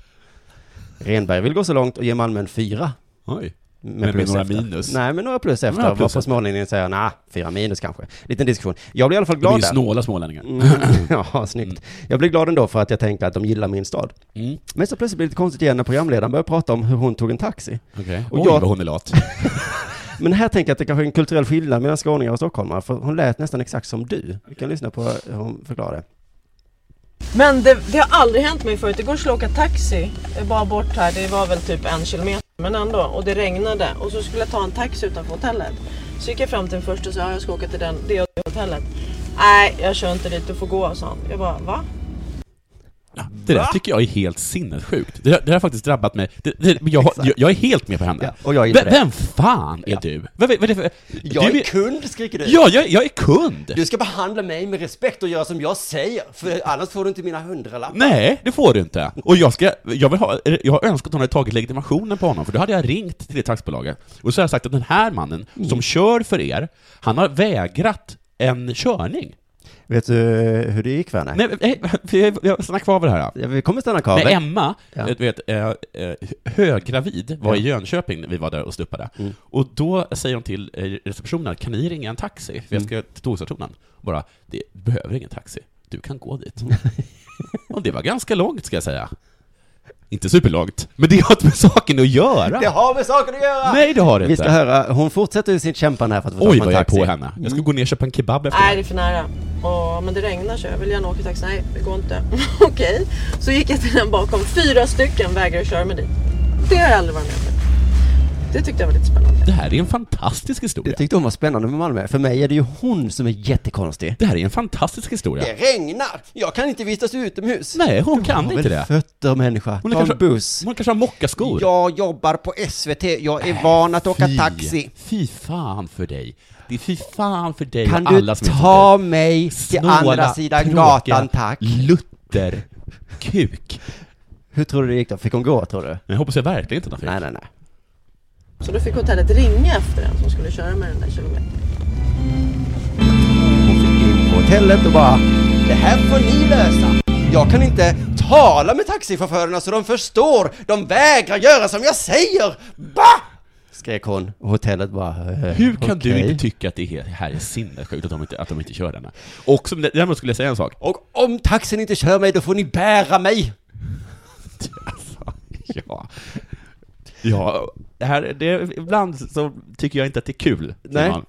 Renberg vill gå så långt och ge Malmö en fyra. Oj. Med, Men med några efter. minus? Nej, men några plus efter. Några plus varpå smålänningen säger, nej, fyra minus kanske. Liten diskussion. Jag blir i alla fall är glad ju där. snåla smålänningar. Mm, <laughs> ja, snyggt. Jag blir glad ändå för att jag tänker att de gillar min stad. Mm. Men så plötsligt blir det lite konstigt igen när programledaren börjar prata om hur hon tog en taxi. Okej. Och Oj, jag- vad hon är lat. <laughs> Men här tänker jag att det kanske är en kulturell skillnad mellan skåningar och stockholmare, för hon lät nästan exakt som du. Vi kan lyssna på hur hon förklarar det. Men det, det har aldrig hänt mig förut. Igår skulle jag åka taxi bara bort här. Det var väl typ en kilometer. Men ändå. Och det regnade. Och så skulle jag ta en taxi utanför hotellet. Så gick jag fram till den första och sa "Ja, jag ska åka till den, det och det hotellet. Nej, jag kör inte dit. Du får gå, sa han. Jag bara, va? Det där tycker jag är helt sinnessjukt. Det, det har faktiskt drabbat mig. Det, det, jag, jag, jag är helt med på henne. Ja, och jag gillar vem, vem fan är Ja. du? Är det för, Jag du är kund, skriker du. Ja, jag, jag är kund! Du ska behandla mig med respekt och göra som jag säger, för annars får du inte mina hundralappar. Nej, det får du inte. Och jag ska, jag vill ha, jag har önskat att hon hade tagit legitimationen på honom, för då hade jag ringt till det taxibolaget. Och så har jag sagt att den här mannen, Mm. som kör för er, han har vägrat en körning. Vet du hur det gick Werner? Nej, nej, jag- jag stannar kvar vid det här. Ja, vi kommer stanna kvar. Vet- Emma, Ja. du vet, eh, eh, höggravid, var Ja. i Jönköping när vi var där och stuppade. Mm. Och då säger hon till eh, receptionen, kan ni ringa en taxi? För jag Mm. ska till tågstationen. Bara, det behöver ingen taxi. Du kan gå dit. <laughs> och det var ganska långt, ska jag säga. Inte superlångt, men det har inte med saken att göra. Det har med saken att göra! Nej, det har det Vi inte. ska höra, hon fortsätter ju sitt kämpande här för att få tag Oj, på en vad jag är taxi. på henne. Jag ska gå ner och köpa en kebab efter Nej, det är för nära. Och, men det regnar så jag vill gärna åka taxi. Nej, det går inte. <laughs> Okej. Så gick jag till den bakom. Fyra stycken vägrade köra mig dit. Det har jag aldrig varit med om. Det tyckte jag var lite spännande. Det här är en fantastisk Det historia. tyckte hon var spännande med Malmö. För mig är det ju hon som är jättekonstig. Det här är en fantastisk historia. Det regnar! Jag kan inte vistas utomhus. Nej, hon kan Har inte det. fötter människa. Hon Ta är en kanske- buss. Hon kanske har mockaskor. Jag jobbar på SVT. Jag är van att åka Fy. taxi. Fy fan för dig. Det är fy fan för dig Kan och du alla som ta mig till Snåla, andra sidan tråkiga gatan, tack? Lutter kuk. Hur tror du det gick då? Fick hon gå, tror du? Men jag hoppas jag verkligen inte att hon Nej, fick. nej, nej. Så då fick hotellet ringa efter en som skulle köra med den där kilometern. Hon fick in på hotellet och bara Det här får ni lösa. Jag kan inte tala med taxichaufförerna så de förstår. De vägrar göra som jag säger. Bah! Skrek hon. Och hotellet bara eh, Hur kan du okej. inte tycka att det här- här är sinnessjukt att de inte, att de inte kör denna? Och som, däremot skulle jag säga en sak. Och om taxin inte kör mig, då får ni bära mig. <laughs> Ja. Ja, det här, det, ibland så tycker jag inte att det är kul. Nej. <laughs>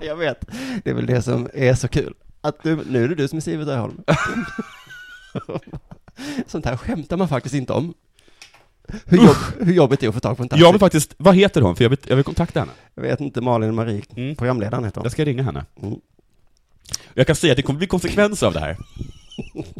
Jag vet. Det är väl det som är så kul. Att du, nu är det du som är Sivert Öholm. <laughs> Sånt här skämtar man faktiskt inte om. Hur, jobb, hur jobbigt det är att få tag på en taxi. Jag vill faktiskt, vad heter hon? För jag vill, jag vill kontakta henne. Jag vet inte, Malin Marie, Mm. programledaren heter hon. Jag ska ringa henne. Mm. Jag kan säga att det kommer bli konsekvenser av det här. <laughs>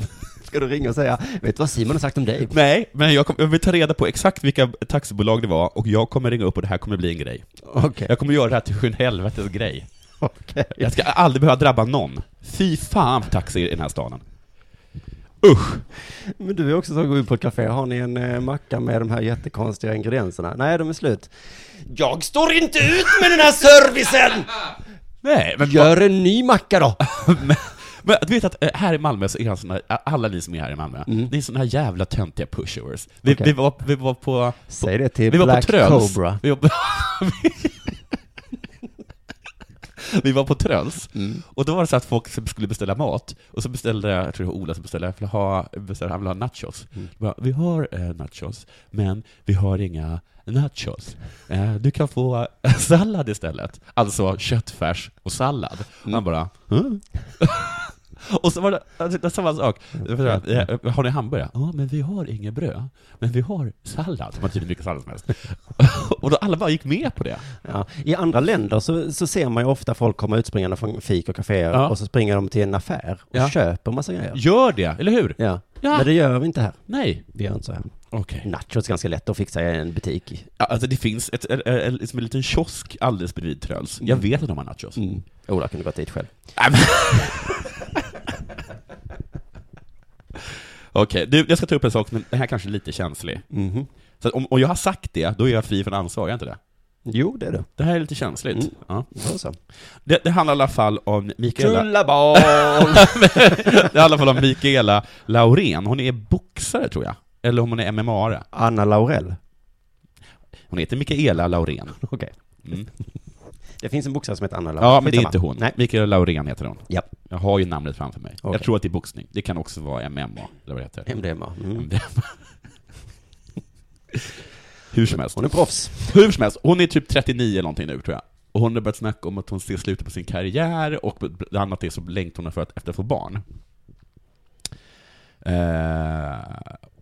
Ska du ringa och säga, vet du vad Simon har sagt om dig? Nej, men jag, kom, jag vill ta reda på exakt vilka taxibolag det var och jag kommer ringa upp och det här kommer bli en grej. Okej, Jag kommer göra det här till en helvetes grej. okej. Jag ska aldrig behöva drabba någon. Fy fan för taxi i den här staden. Usch! Men du är också så gå ut på ett café, har ni en eh, macka med de här jättekonstiga ingredienserna? Nej, de är slut. Jag står inte ut med den här servicen! Nej, men, Gör en ny macka då! <laughs> men, du vet att eh, här i Malmö så är han såna, alla ni som är här i Malmö, Mm. det är såna här jävla töntiga pushovers. Vi, Okej. vi, var, vi var på... Säg det till vi var Black på Tröls. Cobra. Vi var på, <laughs> vi var på Tröls, Mm. och då var det så att folk skulle beställa mat, och så beställde, jag tror det var Ola som beställde, vill ha, beställde, han ville ha nachos. Mm. Bara, vi har eh, nachos, men vi har inga nachos. Eh, du kan få <laughs> sallad istället. Alltså köttfärs och sallad. Och han bara, "Huh?" <laughs> <laughs> Och så var det, det samma sak. Jag förstår, eh, Har ni hamburgare? Ja, men vi har inget bröd. Men vi har sallad. Var tydligen mycket sallad som helst. <laughs> Och då alla bara gick med på det. Ja. I andra länder så, så ser man ju ofta folk komma utspringande från fik och kaféer Ja. och så springer de till en affär och Ja. köper massa grejer. Gör det, eller hur? Ja. Ja. Men det gör vi inte här. Nej. Vi gör inte så här. Okej. Nachos är ganska lätt att fixa i en butik. Ja, alltså det finns ett, ett, ett, liksom en liten kiosk alldeles bredvid Tröls. Jag vet att de har nachos. Mm. Ola kunde gått dit själv. <laughs> Okej, du, jag ska ta upp en sak, men den här kanske är lite känslig. Mhm. Så att om, om jag har sagt det, då är jag fri från ansvar, är jag inte det? Jo, det är du. Det här är lite känsligt. Mm. Ja. Så. Det, det handlar i alla fall om Mikaela... <laughs> Det handlar i alla om Mikaela Laurén. Hon är boxare, tror jag. Eller om hon är MMA-are. Anna Laurel. Hon heter Mikaela Laurén. <laughs> Okej. Mm. Det finns en boxare som heter Anna Laurel. Ja, men det är inte hon. Nej. Mikaela Laurén heter hon. Ja. Jag har ju namnet framför mig. Okej. Jag tror att det är boxning. Det kan också vara MMA, eller vad det heter. MDMA. Mm. MDMA. <laughs> Hur som helst. Hon är proffs. Hur som helst, hon är typ 39 eller någonting nu tror jag. Och hon har börjat snacka om att hon ser slutet på sin karriär och bland annat det så längtar hon för att, efter att få barn. Eh,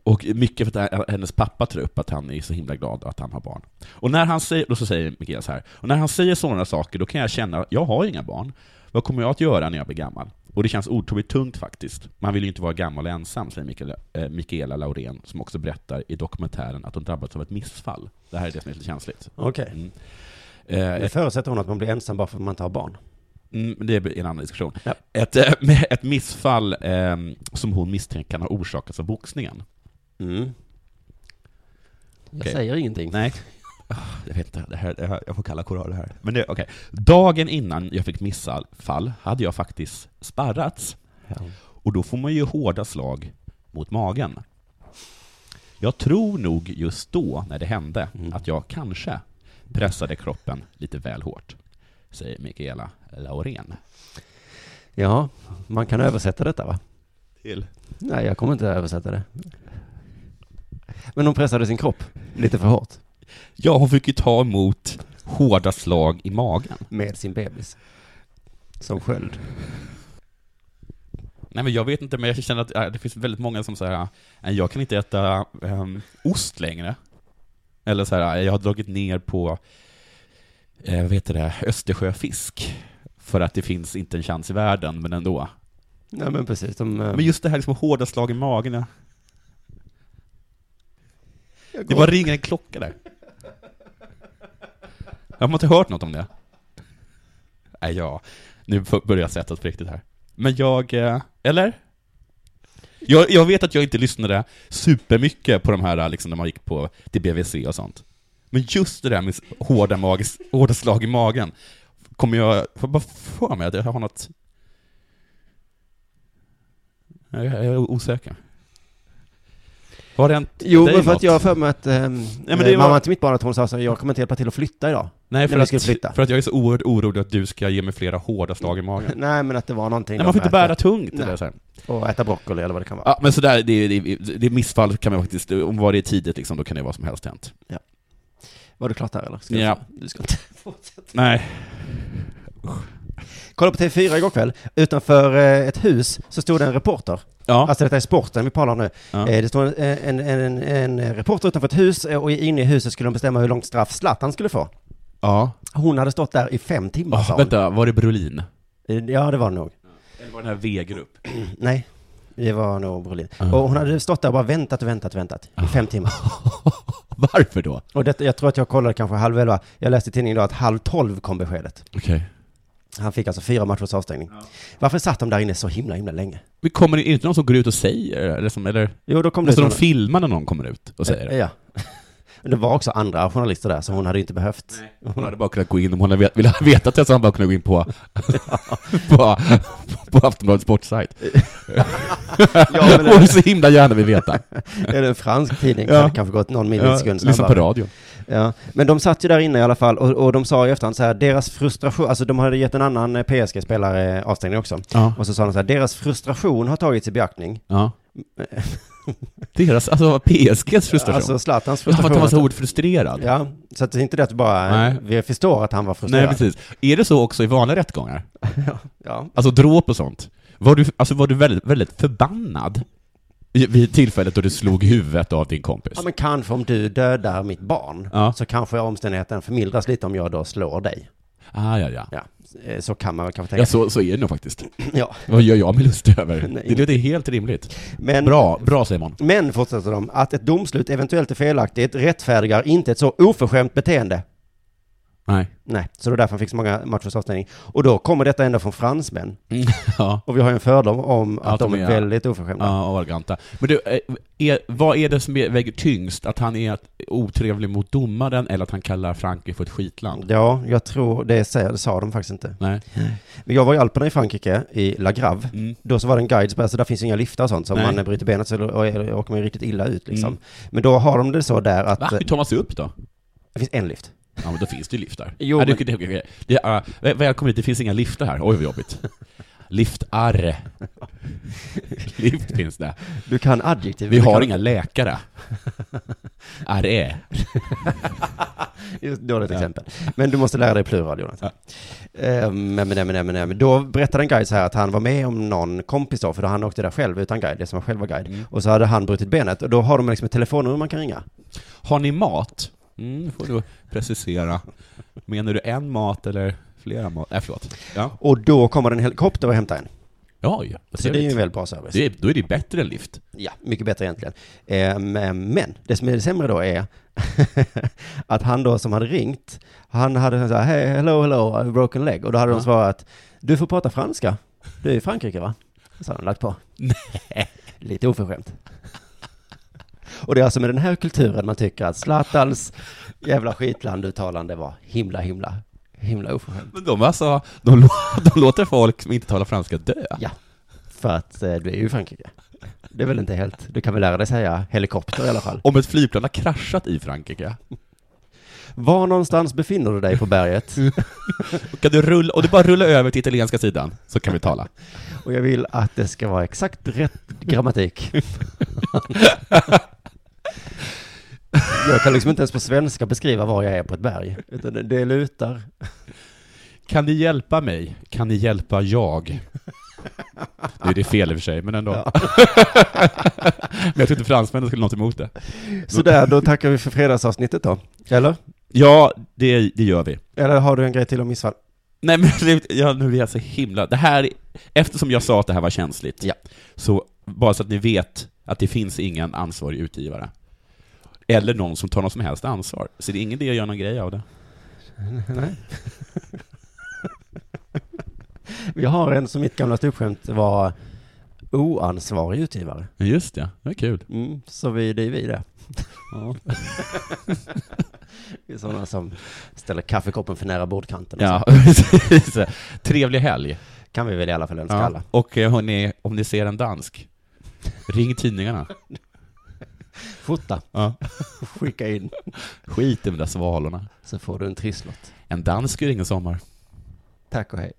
och mycket för att hennes pappa tar upp att han är så himla glad att han har barn. Och när han säger, då så säger Mikael så här, och när han säger sådana saker då kan jag känna, jag har inga barn. Vad kommer jag att göra när jag blir gammal? Och det känns otroligt tungt faktiskt. Man vill ju inte vara gammal och ensam, säger Mikaela, eh, Mikaela Laurén, som också berättar i dokumentären att hon drabbats av ett missfall. Det här är det som är lite känsligt. Okej. Mm. Eh, ett, förutsätter hon att man blir ensam bara för att man inte har barn. mm, det är en annan diskussion. Ja. Ett, eh, <laughs> ett missfall eh, som hon misstänker kan ha orsakats av boxningen. Mm. Jag Okej. säger ingenting. Nej. Ah, Jag vet inte, det här, det här, jag får kalla koral det här. Men det, okej. Dagen innan jag fick missfall hade jag faktiskt sparrats. Ja. Och då får man ju hårda slag mot magen. Jag tror nog just då, när det hände, Mm. att jag kanske pressade kroppen lite väl hårt, säger Mikaela Laurén. ja, man kan översätta detta va? Till? Nej, jag kommer inte översätta det. Men hon pressade sin kropp lite för hårt Ja, hon fick ju ta emot hårda slag i magen. med sin bebis. Som sköld. Nej men jag vet inte, men jag känner att äh, det finns väldigt många som säger att jag kan inte äta ähm, ost längre. Eller så här, jag har dragit ner på, eh, vad heter det, Östersjöfisk. För att det finns inte en chans i världen, men ändå. Nej men precis, de... eh, Men just det här liksom hårda slag i magen, det bara ringer en klocka där. Jag har inte hört något om det. Nej, ja. Nu börjar jag sättas på riktigt här. Men jag, eh, eller? Jag, jag vet att jag inte lyssnade supermycket på de här, liksom när man gick på till BVC och sånt. Men just det där med hårda, mag, hårda slag i magen, kommer jag, får bara för mig att jag har något... Jag, jag är osäker. Har det hänt Jo, dig men för något? att jag har för mig att ähm, men det var- mamman till mitt barn att hon sa så jag kommer inte hjälpa till att flytta idag. Nej, för att, flytta. för att jag är så oerhört orolig att du ska ge mig flera hårda slag i magen. <laughs> Nej, men att det var någonting. Nej, man får inte bära tungt Nej. eller så här. Och äta broccoli eller vad det kan vara. Ja, men sådär, det, det, det missfall kan man faktiskt, om var det är tidigt liksom, då kan det vara som helst hänt. Var du klart där eller? Ska Ja. Du, du ska inte <laughs> fortsätta. Nej. Kolla på TV4 igår kväll. Utanför eh, ett hus så stod det en reporter. Ja. Alltså detta är sporten vi talar om nu. Ja. Eh, Det stod en, en, en, en reporter utanför ett hus eh, och inne i huset skulle de bestämma hur långt straff Zlatan skulle få. ja. Hon hade stått där i fem timmar Oh, vänta, var det Brolin? Eh, Ja, det var det nog. Eller var det den här V-grupp? <clears throat> Nej, det var nog Brolin. Ah. Och hon hade stått där och bara väntat och väntat och väntat i fem timmar. <laughs> Varför då? Och det, jag tror att jag kollade kanske halv elva. Jag läste i tidningen då att halv tolv kom beskedet. Okej. Han fick alltså fyra matchers avstängning. Varför satt de där inne så himla, himla länge? Men kommer det inte någon som går ut och säger, eller, som, eller Jo, då kom måste det de såna- filma när någon kommer ut och säger det? Ja. Det var också andra journalister där, så hon hade inte behövt. Hon hade bara kunnat gå in, om hon hade vet- ville ha vetat det så hade hon bara kunnat gå in på, <laughs> på, på Aftonbladets sportsajt. <laughs> Ja, men Hon så himla gärna vill veta. Är det en fransk tidning Ja. så hade det kanske gått någon Ja, millisekund på snabbare. radio. Ja, men de satt ju där inne i alla fall och, och de sa i efterhand så här, deras frustration, alltså de hade gett en annan eh, PSG-spelare avstängning också. Ja. Och så sa de så här, deras frustration har tagits i beaktning. ja. <laughs> Deras, alltså PSGs frustration. Alltså Zlatans ja, för frustration. att han var så oerhört frustrerad. Ja, så att det är inte det att du bara, Nej. vi förstår att han var Nej, frustrerad. precis. Är det så också i vanliga rättegångar? <laughs> Ja. Alltså dråp och sånt? Var du, alltså var du väldigt, väldigt förbannad vid tillfället då du slog huvudet av din kompis? ja, men kanske om du dödar mitt barn, Ja. så kanske omständigheten förmildras lite om jag då slår dig. Ah, ja, ja. Ja, eh, så kan man väl kanske tänka. Ja, så, så är det nog faktiskt. <laughs> Ja. Vad gör jag med lust över? Nej. Det låter helt rimligt. Men, Bra, bra Simon. men, fortsätter de, att ett domslut eventuellt är felaktigt rättfärdigar inte ett så oförskämt beteende. Nej. Nej, så det är därför han fick så många matchers avstängning. Och då kommer detta ändå från fransmän. <laughs> ja. Och vi har ju en fördom om att Att de är är- väldigt oförskämda. Ja, och arroganta. Men du, eh, är, vad är det som väger tyngst? Att han är otrevlig mot domaren eller att han kallar Frankrike för ett skitland? Ja, jag tror det, säger, det sa de faktiskt inte. Nej. Men jag var i Alperna i Frankrike, i La Grave. Mm. Då så var det en guide, så där finns inga liftar och sånt. Så om man bryter benet så åker man ju riktigt illa ut liksom. Mm. Men då har de det så där att Va? Hur tar man sig upp då? det finns en lift. Ja, men då finns det ju liftar. <laughs> Jo, men- det, det, det, ja, välkommen hit, det finns inga liftar här. Oj, vad jobbigt. <laughs> Liftar. <laughs> Lift finns det. Du kan adjektiv. Vi har kan- inga läkare. RE. Just dåligt Ja. exempel. Men du måste lära dig plural, Jonas. Ja. Ehm, Men, men, men, men, då berättade en guide så här att han var med om någon kompis då, för då han åkte där själv utan guide, det som var själv var guide. Mm. Och så hade han brutit benet, och då har de liksom ett telefonnummer man kan ringa. Har ni mat? Mm, får du precisera. Menar du en mat eller flera mat? Nej, förlåt. Ja. Och då kommer en helikopter och hämtar en. Oj, vad Så det är ju en väldigt bra service. det är, Då är det bättre än lift. Ja, mycket bättre egentligen. Ehm, Men det som är sämre då är <laughs> att han då som hade ringt, han hade sagt hey, hello, hello, broken leg. Och då hade de Ja. svarat, du får prata franska. Du är i Frankrike va? Så hade de lagt på. <laughs> Lite oförskämt. Och det är alltså med den här kulturen man tycker att Zlatans jävla skitland-uttalande var himla, himla, himla oförskämt. Men de alltså, de, <laughs> de låter folk som inte talar franska dö. Ja. För att eh, du är ju i Frankrike. Det är väl inte helt, du kan väl lära dig säga helikopter i alla fall. Om ett flygplan har kraschat i Frankrike, Var någonstans befinner du dig på berget? <laughs> kan du rulla, och du bara rulla över till italienska sidan, så kan vi tala. Och jag vill att det ska vara exakt rätt grammatik. <laughs> Jag kan liksom inte ens på svenska beskriva var jag är på ett berg. Utan det- lutar. Kan ni hjälpa mig? Kan ni hjälpa jag? Nu är det fel i och för sig, men ändå. men jag tror inte fransmännen skulle något emot det. Så där, då tackar vi för fredagsavsnittet då. Eller? Ja, det, det gör vi. Eller har du en grej till om missfall? Nej men ja, nu blir jag så himla... Det här, eftersom jag sa att det här var känsligt, Ja. så bara så att ni vet att det finns ingen ansvarig utgivare. Eller någon som tar något som helst ansvar. Så det är ingen idé att göra någon grej av det. <laughs> Nej. Vi har en som mitt gamla ståuppskämt var oansvarig utgivare. Just det, det är kul. Mm, så vi, det är vi det. <laughs> Vi är sådana som ställer kaffekoppen för nära bordkanten. Ja, <laughs> precis. Trevlig helg. Kan vi väl i alla fall önska Ja. alla. Och eh, hörni, om ni ser en dansk, ring tidningarna. Fota. Ja. <laughs> Skicka in. Skit i de där svalorna. Så får du en trisslott. En dansk dans ingen sommar. Tack och hej.